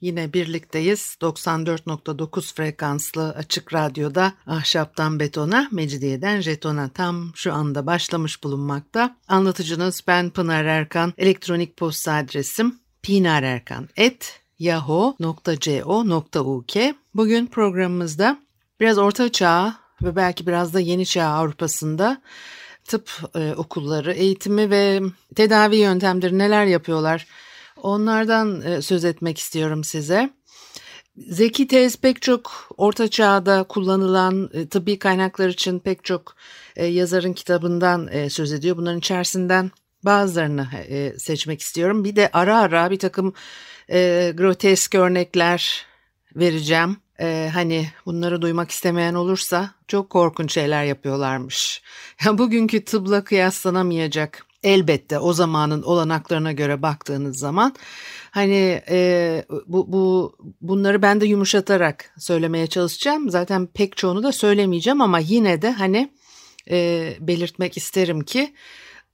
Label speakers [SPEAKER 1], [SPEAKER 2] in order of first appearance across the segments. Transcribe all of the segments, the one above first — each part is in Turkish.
[SPEAKER 1] yine birlikteyiz. 94.9 frekanslı açık radyoda Ahşaptan Betona, Mecidiyeden Jeton'a tam şu anda başlamış bulunmakta. Anlatıcınız ben Pınar Erkan. Elektronik posta adresim pinarerkan.yahoo.co.uk Bugün programımızda biraz orta çağ ve belki biraz da yeni çağ Avrupa'sında tıp e, okulları, eğitimi ve tedavi yöntemleri neler yapıyorlar? Onlardan e, söz etmek istiyorum size. Zeki tez pek çok orta çağda kullanılan e, tıbbi kaynaklar için pek çok e, yazarın kitabından e, söz ediyor. Bunların içerisinden bazılarını e, seçmek istiyorum. Bir de ara ara bir takım e, grotesk örnekler vereceğim. Ee, hani bunları duymak istemeyen olursa çok korkunç şeyler yapıyorlarmış. Ya bugünkü tıbla kıyaslanamayacak elbette o zamanın olanaklarına göre baktığınız zaman hani e, bu, bu bunları ben de yumuşatarak söylemeye çalışacağım. Zaten pek çoğunu da söylemeyeceğim ama yine de hani e, belirtmek isterim ki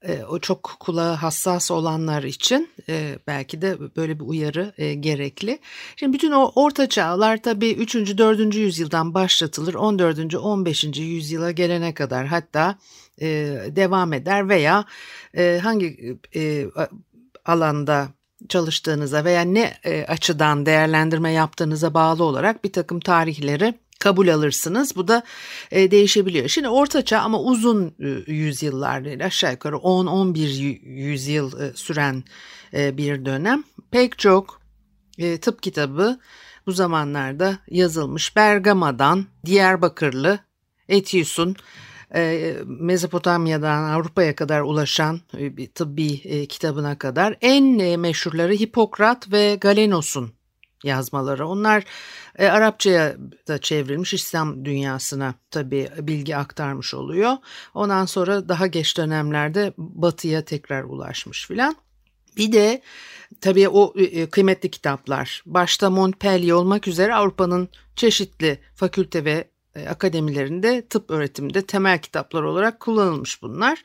[SPEAKER 1] e, o çok kulağa hassas olanlar için e, belki de böyle bir uyarı e, gerekli. Şimdi bütün o orta çağlar tabii 3. 4. yüzyıldan başlatılır. 14. 15. yüzyıla gelene kadar hatta devam eder veya hangi alanda çalıştığınıza veya ne açıdan değerlendirme yaptığınıza bağlı olarak bir takım tarihleri kabul alırsınız. Bu da e, değişebiliyor. Şimdi ortaçağ ama uzun e, yüzyıllar değil aşağı yukarı 10-11 yüzyıl e, süren e, bir dönem. Pek çok e, tıp kitabı bu zamanlarda yazılmış. Bergama'dan Diyarbakırlı Etius'un e, Mezopotamya'dan Avrupa'ya kadar ulaşan e, bir tıbbi e, kitabına kadar en e, meşhurları Hipokrat ve Galenos'un yazmaları. Onlar Arapçaya da çevrilmiş İslam dünyasına tabii bilgi aktarmış oluyor. Ondan sonra daha geç dönemlerde batıya tekrar ulaşmış filan. Bir de tabii o kıymetli kitaplar başta Montpellier olmak üzere Avrupa'nın çeşitli fakülte ve akademilerinde tıp öğretiminde temel kitaplar olarak kullanılmış bunlar.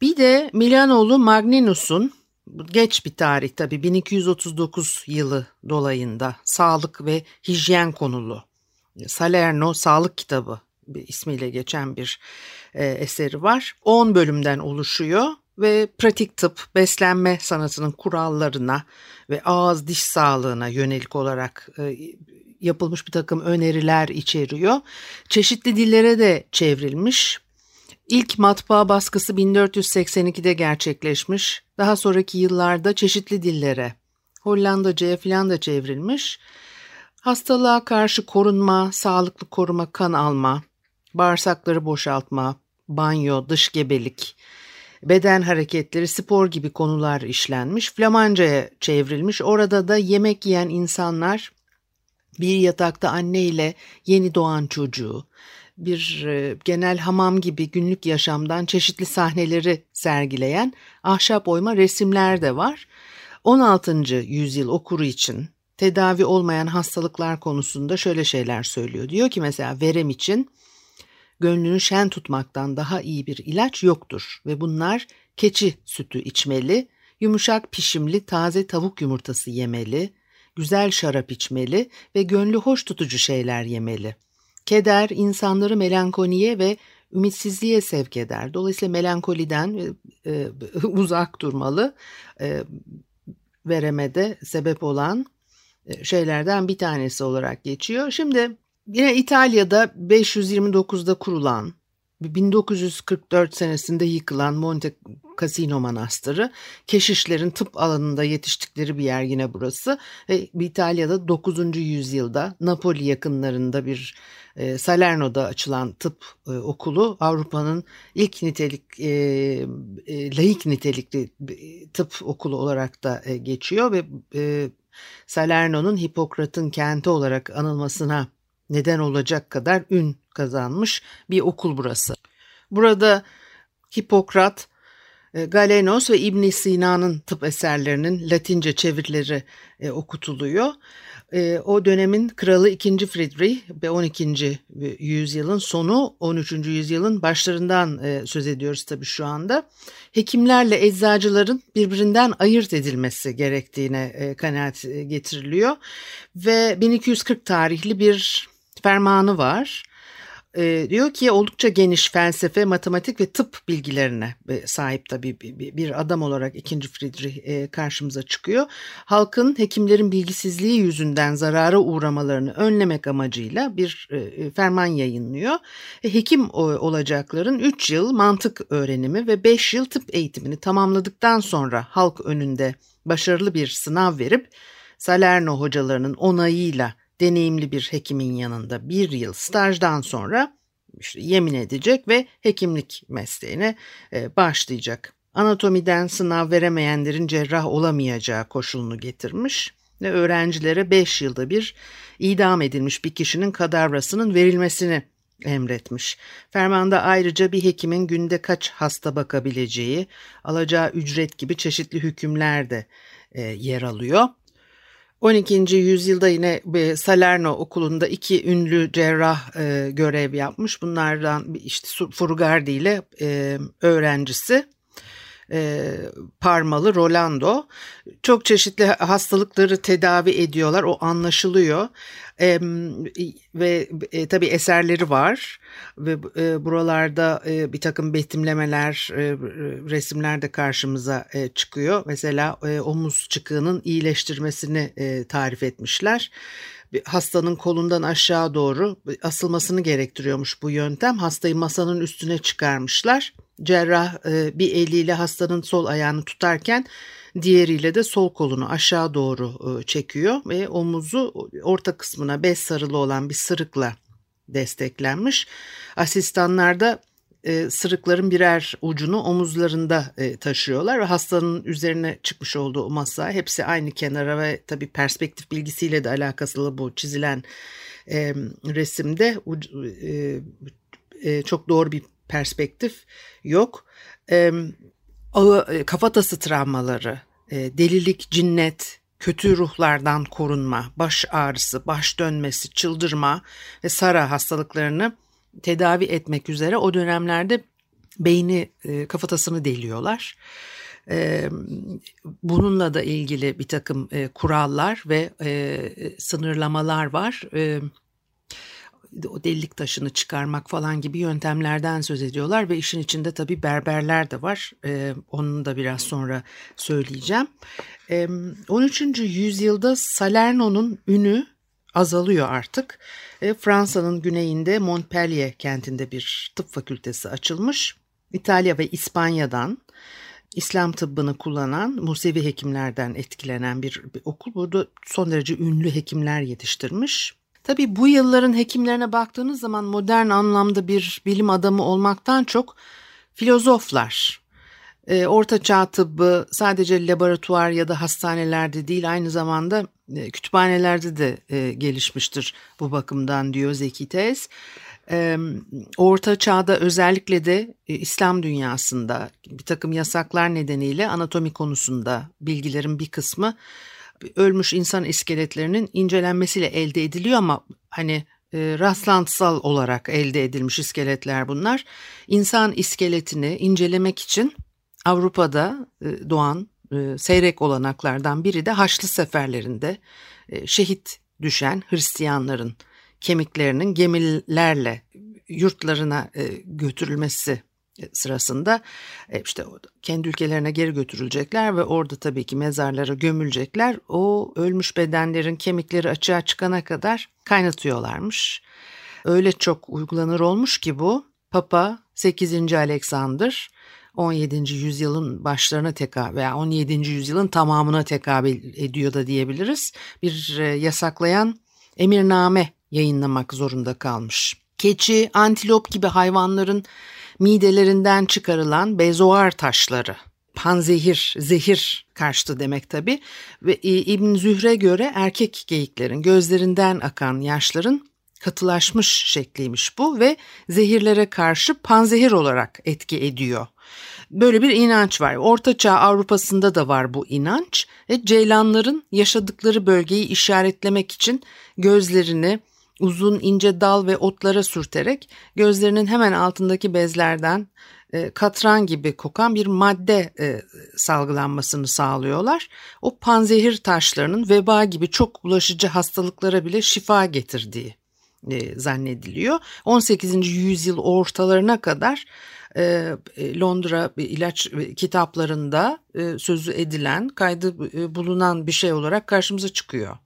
[SPEAKER 1] Bir de Milanoğlu Magninus'un geç bir tarih tabii 1239 yılı dolayında sağlık ve hijyen konulu Salerno Sağlık Kitabı ismiyle geçen bir e, eseri var. 10 bölümden oluşuyor ve pratik tıp, beslenme sanatının kurallarına ve ağız diş sağlığına yönelik olarak e, yapılmış bir takım öneriler içeriyor. Çeşitli dillere de çevrilmiş. İlk matbaa baskısı 1482'de gerçekleşmiş. Daha sonraki yıllarda çeşitli dillere, Hollandaca'ya filan da çevrilmiş. Hastalığa karşı korunma, sağlıklı koruma, kan alma, bağırsakları boşaltma, banyo, dış gebelik, beden hareketleri, spor gibi konular işlenmiş. Flamanca'ya çevrilmiş. Orada da yemek yiyen insanlar bir yatakta anne ile yeni doğan çocuğu, bir e, genel hamam gibi günlük yaşamdan çeşitli sahneleri sergileyen ahşap oyma resimler de var. 16. yüzyıl okuru için tedavi olmayan hastalıklar konusunda şöyle şeyler söylüyor. Diyor ki mesela verem için gönlünü şen tutmaktan daha iyi bir ilaç yoktur ve bunlar keçi sütü içmeli, yumuşak pişimli taze tavuk yumurtası yemeli, güzel şarap içmeli ve gönlü hoş tutucu şeyler yemeli. Keder insanları melankoliye ve ümitsizliğe sevk eder. Dolayısıyla melankoliden e, e uzak durmalı. E, veremede sebep olan e, şeylerden bir tanesi olarak geçiyor. Şimdi yine İtalya'da 529'da kurulan 1944 senesinde yıkılan Monte Cassino Manastırı. Keşişlerin tıp alanında yetiştikleri bir yer yine burası. Ve İtalya'da 9. yüzyılda Napoli yakınlarında bir e, Salerno'da açılan tıp e, okulu Avrupa'nın ilk nitelik e, e, laik nitelikli tıp okulu olarak da e, geçiyor ve e, Salerno'nun Hipokrat'ın kenti olarak anılmasına neden olacak kadar ün kazanmış bir okul burası. Burada Hipokrat, e, Galenos ve İbn Sina'nın tıp eserlerinin Latince çevirileri e, okutuluyor. E, o dönemin kralı 2. Friedrich ve 12. yüzyılın sonu 13. yüzyılın başlarından e, söz ediyoruz tabii şu anda. Hekimlerle eczacıların birbirinden ayırt edilmesi gerektiğine e, kanaat getiriliyor ve 1240 tarihli bir fermanı var e, diyor ki oldukça geniş felsefe, matematik ve tıp bilgilerine e, sahip tabii bir, bir adam olarak ikinci Friedrich e, karşımıza çıkıyor. Halkın hekimlerin bilgisizliği yüzünden zarara uğramalarını önlemek amacıyla bir e, e ferman yayınlıyor. E, hekim olacakların 3 yıl mantık öğrenimi ve 5 yıl tıp eğitimini tamamladıktan sonra halk önünde başarılı bir sınav verip Salerno hocalarının onayıyla deneyimli bir hekimin yanında bir yıl stajdan sonra işte yemin edecek ve hekimlik mesleğine e, başlayacak. Anatomiden sınav veremeyenlerin cerrah olamayacağı koşulunu getirmiş ve öğrencilere 5 yılda bir idam edilmiş bir kişinin kadavrasının verilmesini emretmiş. Fermanda ayrıca bir hekimin günde kaç hasta bakabileceği, alacağı ücret gibi çeşitli hükümler de e, yer alıyor. 12. yüzyılda yine Salerno okulunda iki ünlü cerrah e, görev yapmış. Bunlardan işte Furgardi ile e, öğrencisi e, Parmalı Rolando. Çok çeşitli hastalıkları tedavi ediyorlar o anlaşılıyor. E, ve e, tabii eserleri var ve e, buralarda e, bir takım betimlemeler e, resimler de karşımıza e, çıkıyor. Mesela e, omuz çıkığının iyileştirmesini e, tarif etmişler hastanın kolundan aşağı doğru asılmasını gerektiriyormuş bu yöntem. Hastayı masanın üstüne çıkarmışlar. Cerrah e, bir eliyle hastanın sol ayağını tutarken diğeriyle de sol kolunu aşağı doğru e, çekiyor ve omuzu orta kısmına bez sarılı olan bir sırıkla desteklenmiş. Asistanlar da e, sırıkların birer ucunu omuzlarında e, taşıyorlar ve hastanın üzerine çıkmış olduğu o masa hepsi aynı kenara ve tabii perspektif bilgisiyle de alakasılı bu çizilen e, resimde çok doğru bir perspektif yok. Kafatası travmaları, delilik, cinnet, kötü ruhlardan korunma, baş ağrısı, baş dönmesi, çıldırma ve sara hastalıklarını tedavi etmek üzere o dönemlerde beyni e, kafatasını deliyorlar. E, bununla da ilgili bir takım e, kurallar ve sınırlamalar var. O delilik taşını çıkarmak falan gibi yöntemlerden söz ediyorlar ve işin içinde tabii berberler de var. Ee, onu da biraz sonra söyleyeceğim. Ee, 13. yüzyılda Salerno'nun ünü azalıyor artık. E, Fransa'nın güneyinde Montpellier kentinde bir tıp fakültesi açılmış. İtalya ve İspanya'dan İslam tıbbını kullanan Musevi hekimlerden etkilenen bir, bir okul. Burada son derece ünlü hekimler yetiştirmiş. Tabii bu yılların hekimlerine baktığınız zaman modern anlamda bir bilim adamı olmaktan çok filozoflar. E, Orta Çağ tıbbı sadece laboratuvar ya da hastanelerde değil aynı zamanda e, kütüphanelerde de e, gelişmiştir bu bakımdan diyor Zeki Tez. E, Orta Çağ'da özellikle de e, İslam dünyasında bir takım yasaklar nedeniyle anatomi konusunda bilgilerin bir kısmı ölmüş insan iskeletlerinin incelenmesiyle elde ediliyor ama hani e, rastlantısal olarak elde edilmiş iskeletler bunlar. İnsan iskeletini incelemek için Avrupa'da e, doğan e, seyrek olanaklardan biri de Haçlı seferlerinde e, şehit düşen Hristiyanların kemiklerinin gemilerle yurtlarına götürülmesi sırasında işte kendi ülkelerine geri götürülecekler ve orada tabii ki mezarlara gömülecekler. O ölmüş bedenlerin kemikleri açığa çıkana kadar kaynatıyorlarmış. Öyle çok uygulanır olmuş ki bu Papa 8. Alexander 17. yüzyılın başlarına tekabül veya 17. yüzyılın tamamına tekabül ediyor da diyebiliriz. Bir e, yasaklayan emirname yayınlamak zorunda kalmış. Keçi, antilop gibi hayvanların midelerinden çıkarılan bezoar taşları. Panzehir, zehir karşıtı demek tabi. Ve İbn Zühre göre erkek geyiklerin gözlerinden akan yaşların katılaşmış şekliymiş bu ve zehirlere karşı panzehir olarak etki ediyor. Böyle bir inanç var. Ortaçağ Avrupa'sında da var bu inanç. Ve ceylanların yaşadıkları bölgeyi işaretlemek için gözlerini uzun ince dal ve otlara sürterek gözlerinin hemen altındaki bezlerden e, katran gibi kokan bir madde e, salgılanmasını sağlıyorlar. O panzehir taşlarının veba gibi çok bulaşıcı hastalıklara bile şifa getirdiği e, zannediliyor. 18. yüzyıl ortalarına kadar Londra ilaç kitaplarında e, sözü edilen, kaydı e, bulunan bir şey olarak karşımıza çıkıyor.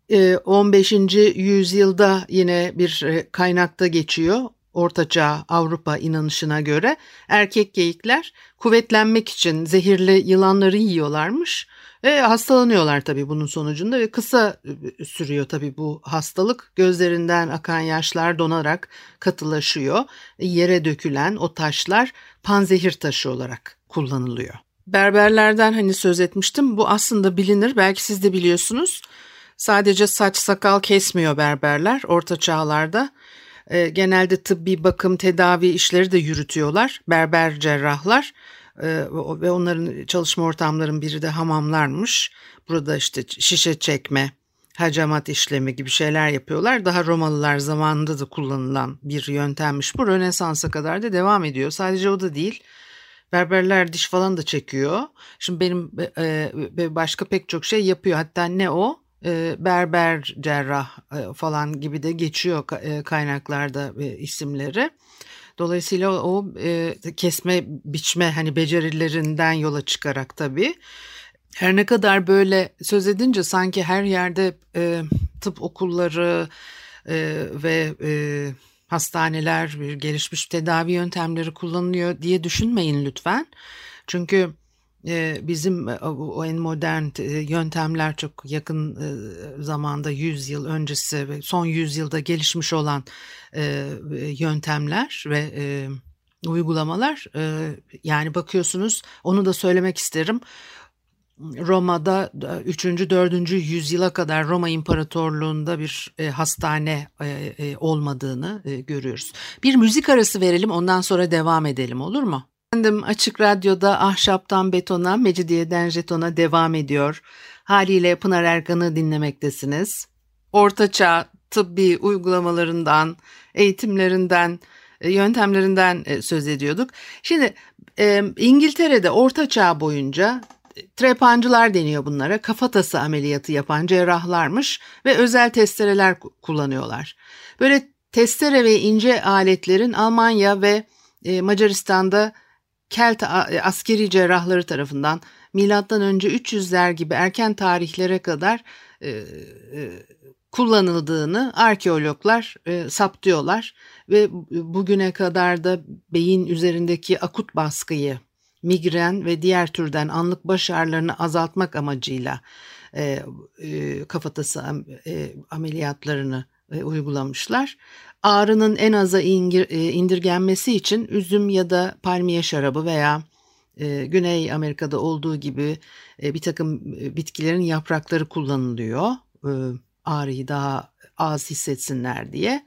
[SPEAKER 1] 15. yüzyılda yine bir kaynakta geçiyor. Ortaçağ Avrupa inanışına göre erkek geyikler kuvvetlenmek için zehirli yılanları yiyorlarmış. E, hastalanıyorlar tabii bunun sonucunda ve kısa e, sürüyor tabii bu hastalık. Gözlerinden akan yaşlar donarak katılaşıyor. Yere dökülen o taşlar panzehir taşı olarak kullanılıyor. Berberlerden hani söz etmiştim. Bu aslında bilinir. Belki siz de biliyorsunuz. Sadece saç sakal kesmiyor berberler orta çağlarda. E, genelde tıbbi bakım tedavi işleri de yürütüyorlar. Berber cerrahlar ve onların çalışma ortamlarının biri de hamamlarmış. Burada işte şişe çekme, hacamat işlemi gibi şeyler yapıyorlar. Daha Romalılar zamanında da kullanılan bir yöntemmiş bu. Rönesans'a kadar da devam ediyor. Sadece o da değil. Berberler diş falan da çekiyor. Şimdi benim e, başka pek çok şey yapıyor. Hatta ne o? E, berber cerrah e, falan gibi de geçiyor e, kaynaklarda e, isimleri. Dolayısıyla o e, kesme biçme hani becerilerinden yola çıkarak tabii. Her ne kadar böyle söz edince sanki her yerde e, tıp okulları e, ve e, hastaneler, gelişmiş tedavi yöntemleri kullanılıyor diye düşünmeyin lütfen. Çünkü bizim o en modern yöntemler çok yakın zamanda 100 yıl öncesi ve son 100 yılda gelişmiş olan yöntemler ve uygulamalar yani bakıyorsunuz onu da söylemek isterim Roma'da 3. 4. yüzyıla kadar Roma İmparatorluğu'nda bir hastane olmadığını görüyoruz. Bir müzik arası verelim ondan sonra devam edelim olur mu? Efendim Açık Radyo'da Ahşaptan Betona, Mecidiyeden Jeton'a devam ediyor. Haliyle Pınar Erkan'ı dinlemektesiniz. Ortaçağ tıbbi uygulamalarından, eğitimlerinden, e, yöntemlerinden e, söz ediyorduk. Şimdi e, İngiltere'de Ortaçağ boyunca trepancılar deniyor bunlara. Kafatası ameliyatı yapan cerrahlarmış ve özel testereler kullanıyorlar. Böyle testere ve ince aletlerin Almanya ve Macaristan'da Kelt askeri cerrahları tarafından milattan önce 300'ler gibi erken tarihlere kadar e, e, kullanıldığını arkeologlar e, saptıyorlar ve bugüne kadar da beyin üzerindeki akut baskıyı, migren ve diğer türden anlık baş ağrılarını azaltmak amacıyla e, e, kafatası e, ameliyatlarını e, uygulamışlar. Ağrının en aza e, indirgenmesi için üzüm ya da palmiye şarabı veya e, Güney Amerika'da olduğu gibi bir takım bitkilerin yaprakları kullanılıyor. Ağrıyı daha az hissetsinler diye.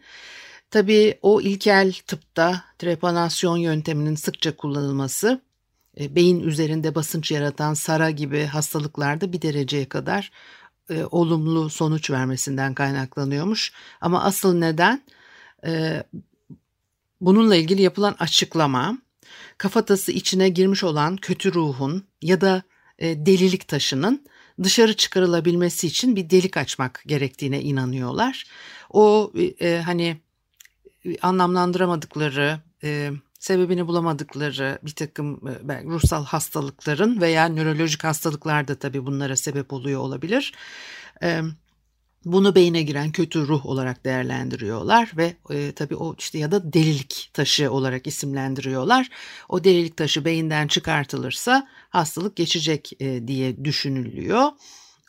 [SPEAKER 1] Tabii o ilkel tıpta trepanasyon yönteminin sıkça kullanılması beyin üzerinde basınç yaratan sara gibi hastalıklarda bir dereceye kadar olumlu sonuç vermesinden kaynaklanıyormuş. Ama asıl neden e, bununla ilgili yapılan açıklama kafatası içine girmiş olan kötü ruhun ya da e, delilik taşının dışarı çıkarılabilmesi için bir delik açmak gerektiğine inanıyorlar. O e, hani anlamlandıramadıkları, e, sebebini bulamadıkları bir takım e, ruhsal hastalıkların veya nörolojik hastalıklar da tabii bunlara sebep oluyor olabilir. Bunu beyne giren kötü ruh olarak değerlendiriyorlar ve e, tabii o işte ya da delilik taşı olarak isimlendiriyorlar. O delilik taşı beyinden çıkartılırsa hastalık geçecek e, diye düşünülüyor.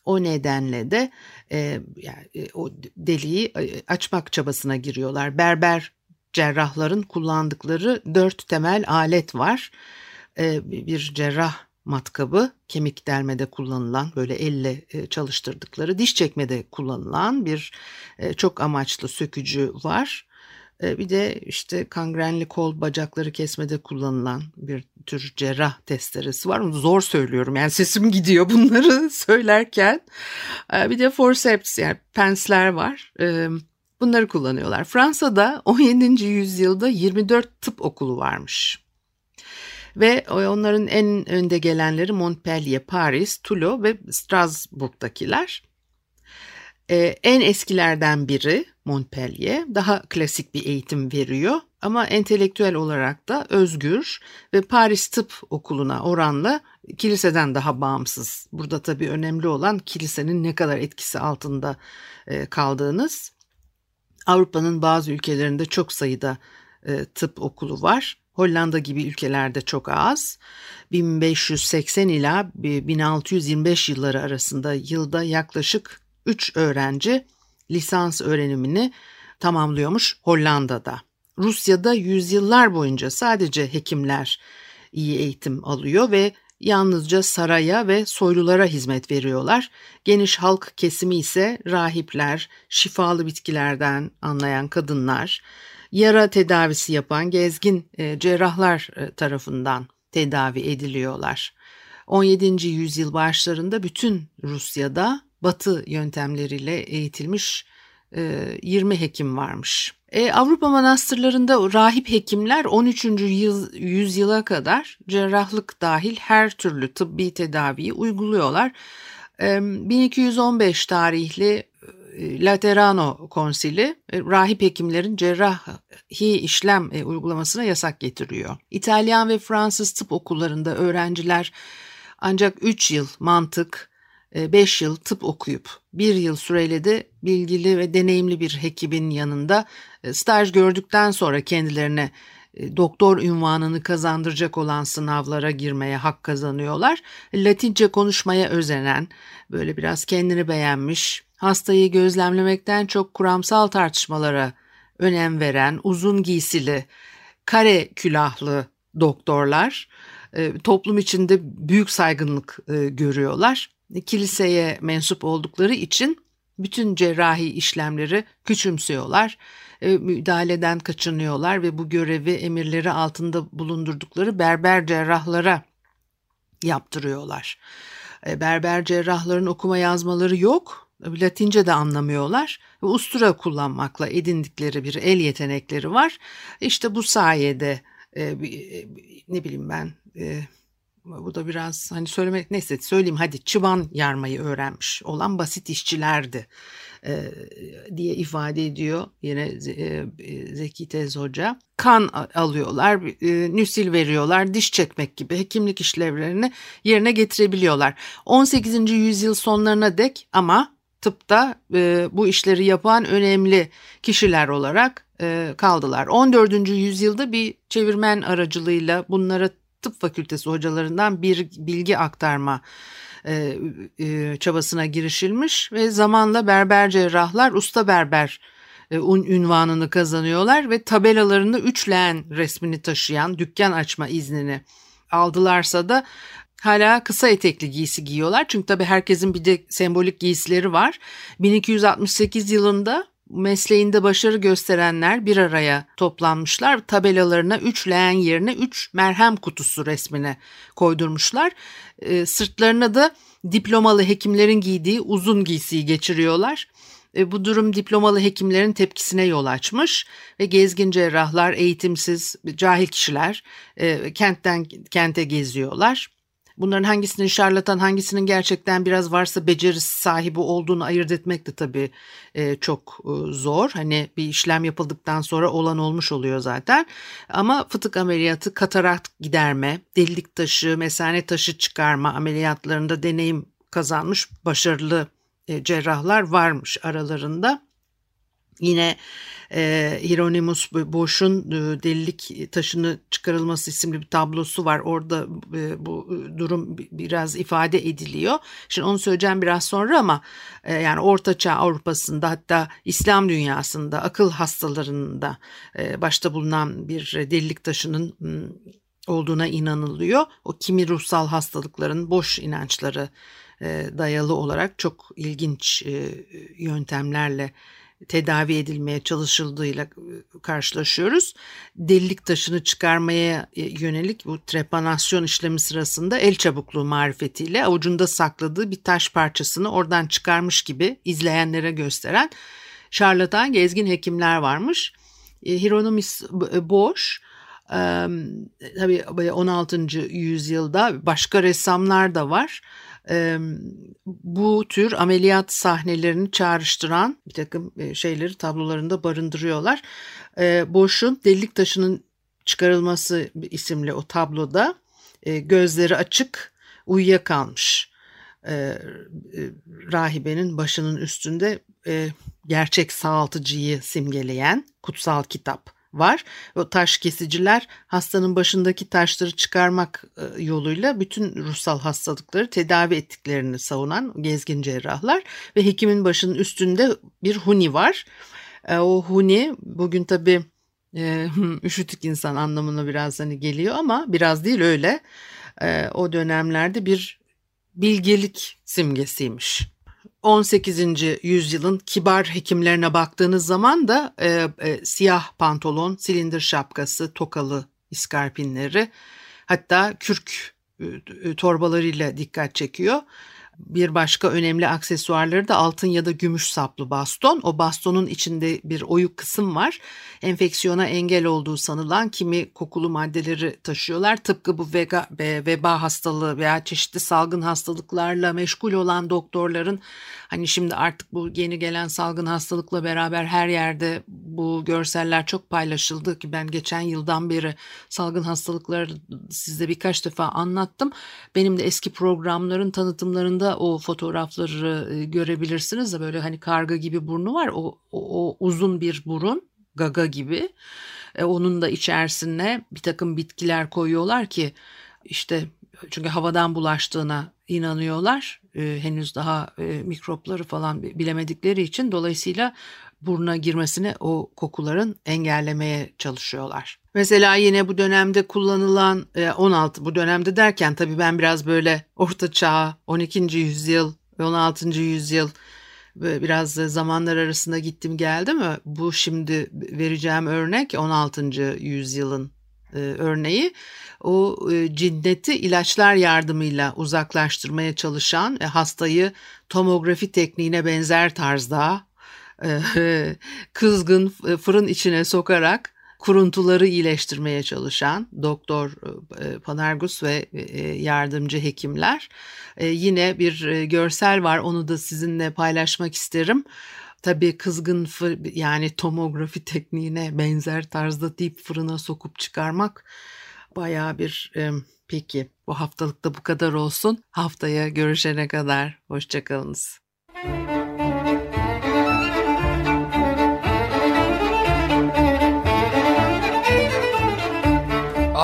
[SPEAKER 1] O nedenle de e, yani, e, o deliği açmak çabasına giriyorlar. Berber cerrahların kullandıkları dört temel alet var. E, bir cerrah matkabı kemik delmede kullanılan böyle elle e, çalıştırdıkları diş çekmede kullanılan bir e, çok amaçlı sökücü var. E, bir de işte kangrenli kol bacakları kesmede kullanılan bir tür cerrah testeresi var. Onu zor söylüyorum yani sesim gidiyor bunları söylerken. Bir de forceps yani pensler var. Bunları kullanıyorlar. Fransa'da 17. yüzyılda 24 tıp okulu varmış. Ve onların en önde gelenleri Montpellier, Paris, Toulouse ve Strasbourg'dakiler. Ee, en eskilerden biri Montpellier daha klasik bir eğitim veriyor ama entelektüel olarak da özgür ve Paris Tıp Okulu'na oranla kiliseden daha bağımsız. Burada tabii önemli olan kilisenin ne kadar etkisi altında e, kaldığınız. Avrupa'nın bazı ülkelerinde çok sayıda e, tıp okulu var. Hollanda gibi ülkelerde çok az. 1580 ila 1625 yılları arasında yılda yaklaşık 3 öğrenci lisans öğrenimini tamamlıyormuş Hollanda'da. Rusya'da yüzyıllar boyunca sadece hekimler iyi eğitim alıyor ve yalnızca saraya ve soylulara hizmet veriyorlar. Geniş halk kesimi ise rahipler, şifalı bitkilerden anlayan kadınlar, yara tedavisi yapan gezgin e, cerrahlar e, tarafından tedavi ediliyorlar. 17. yüzyıl başlarında bütün Rusya'da batı yöntemleriyle eğitilmiş 20 e, hekim varmış. E, Avrupa manastırlarında rahip hekimler 13. Yüz, yüzyıla kadar cerrahlık dahil her türlü tıbbi tedaviyi uyguluyorlar. E, 1215 tarihli e, Laterano konsili e, rahip hekimlerin cerrahi işlem uygulamasına yasak getiriyor. İtalyan ve Fransız tıp okullarında öğrenciler ancak 3 yıl mantık, 5 yıl tıp okuyup 1 yıl süreyle de bilgili ve deneyimli bir hekimin yanında staj gördükten sonra kendilerine doktor ünvanını kazandıracak olan sınavlara girmeye hak kazanıyorlar. Latince konuşmaya özenen, böyle biraz kendini beğenmiş, hastayı gözlemlemekten çok kuramsal tartışmalara önem veren uzun giysili, kare külahlı doktorlar e, toplum içinde büyük saygınlık e, görüyorlar. Kiliseye mensup oldukları için bütün cerrahi işlemleri küçümsüyorlar, e, müdahaleden kaçınıyorlar ve bu görevi emirleri altında bulundurdukları berber cerrahlara yaptırıyorlar. Berber cerrahların okuma yazmaları yok Latince de anlamıyorlar ve ustura kullanmakla edindikleri bir el yetenekleri var. İşte bu sayede e, e, ne bileyim ben e, bu da biraz hani söylemek neyse söyleyeyim hadi çıban yarmayı öğrenmiş olan basit işçilerdi e, diye ifade ediyor yine e, Zeki Tez Hoca. Kan alıyorlar, e, nüsil veriyorlar, diş çekmek gibi hekimlik işlevlerini yerine getirebiliyorlar. 18. yüzyıl sonlarına dek ama tıpta e, bu işleri yapan önemli kişiler olarak e, kaldılar. 14. yüzyılda bir çevirmen aracılığıyla bunlara tıp fakültesi hocalarından bir bilgi aktarma e, e, çabasına girişilmiş ve zamanla berber cerrahlar usta berber e, ünvanını kazanıyorlar ve tabelalarında üç leğen resmini taşıyan dükkan açma iznini aldılarsa da hala kısa etekli giysi giyiyorlar. Çünkü tabii herkesin bir de sembolik giysileri var. 1268 yılında mesleğinde başarı gösterenler bir araya toplanmışlar. Tabelalarına 3 leğen yerine 3 merhem kutusu resmine koydurmuşlar. E, sırtlarına da diplomalı hekimlerin giydiği uzun giysiyi geçiriyorlar. E, bu durum diplomalı hekimlerin tepkisine yol açmış ve gezgin cerrahlar, eğitimsiz, cahil kişiler e, kentten kente geziyorlar. Bunların hangisinin şarlatan hangisinin gerçekten biraz varsa becerisi sahibi olduğunu ayırt etmek de tabii e, çok e, zor. Hani bir işlem yapıldıktan sonra olan olmuş oluyor zaten. Ama fıtık ameliyatı, katarakt giderme, delilik taşı, mesane taşı çıkarma ameliyatlarında deneyim kazanmış başarılı e, cerrahlar varmış aralarında. Yine e, Hieronymus Bosch'un e, delilik taşını çıkarılması isimli bir tablosu var. Orada e, bu durum biraz ifade ediliyor. Şimdi onu söyleyeceğim biraz sonra ama e, yani Ortaçağ Avrupa'sında hatta İslam dünyasında akıl hastalarında e, başta bulunan bir delilik taşının olduğuna inanılıyor. O kimi ruhsal hastalıkların boş inançları e, dayalı olarak çok ilginç e, yöntemlerle tedavi edilmeye çalışıldığıyla e, karşılaşıyoruz. Delilik taşını çıkarmaya yönelik bu trepanasyon işlemi sırasında el çabukluğu marifetiyle avucunda sakladığı bir taş parçasını oradan çıkarmış gibi izleyenlere gösteren şarlatan gezgin hekimler varmış. Hieronymus Bosch tabii 16. yüzyılda başka ressamlar da var bu tür ameliyat sahnelerini çağrıştıran bir takım şeyleri tablolarında barındırıyorlar. Boş'un delilik taşının çıkarılması isimli o tabloda gözleri açık uyuyakalmış rahibenin başının üstünde gerçek sağaltıcıyı simgeleyen kutsal kitap var. O taş kesiciler hastanın başındaki taşları çıkarmak e, yoluyla bütün ruhsal hastalıkları tedavi ettiklerini savunan gezgin cerrahlar ve hekimin başının üstünde bir huni var. E, o huni bugün tabii e, üşütük insan anlamına biraz hani geliyor ama biraz değil öyle. O dönemlerde bir bilgelik simgesiymiş. 18. yüzyılın kibar hekimlerine baktığınız zaman da e, e, siyah pantolon, silindir şapkası, tokalı iskarpinleri hatta kürk e, e torbalarıyla dikkat çekiyor. Bir başka önemli aksesuarları da altın ya da gümüş saplı baston. O bastonun içinde bir oyuk kısım var. Enfeksiyona engel olduğu sanılan kimi kokulu maddeleri taşıyorlar. Tıpkı bu vega, veba hastalığı veya çeşitli salgın hastalıklarla meşgul olan doktorların hani şimdi artık bu yeni gelen salgın hastalıkla beraber her yerde bu görseller çok paylaşıldı ki ben geçen yıldan beri salgın hastalıkları size birkaç defa anlattım. Benim de eski programların tanıtımlarında da o fotoğrafları e, görebilirsiniz de böyle hani karga gibi burnu var. O, o, o uzun bir burun gaga gibi. E, onun da içerisine bir takım bitkiler koyuyorlar ki işte çünkü havadan bulaştığına inanıyorlar. E, henüz daha e, mikropları falan bilemedikleri için dolayısıyla buruna girmesini o kokuların engellemeye çalışıyorlar. Mesela yine bu dönemde kullanılan 16 e, bu dönemde derken tabii ben biraz böyle orta çağ 12. yüzyıl 16. yüzyıl biraz zamanlar arasında gittim geldi mi? Bu şimdi vereceğim örnek 16. yüzyılın e, örneği. O e, ciddeti ilaçlar yardımıyla uzaklaştırmaya çalışan hastayı tomografi tekniğine benzer tarzda kızgın fırın içine sokarak kuruntuları iyileştirmeye çalışan doktor e, Panargus ve e, yardımcı hekimler. E, yine bir görsel var onu da sizinle paylaşmak isterim. Tabii kızgın yani tomografi tekniğine benzer tarzda deyip fırına sokup çıkarmak baya bir peki bu haftalıkta bu kadar olsun. Haftaya görüşene kadar hoşçakalınız.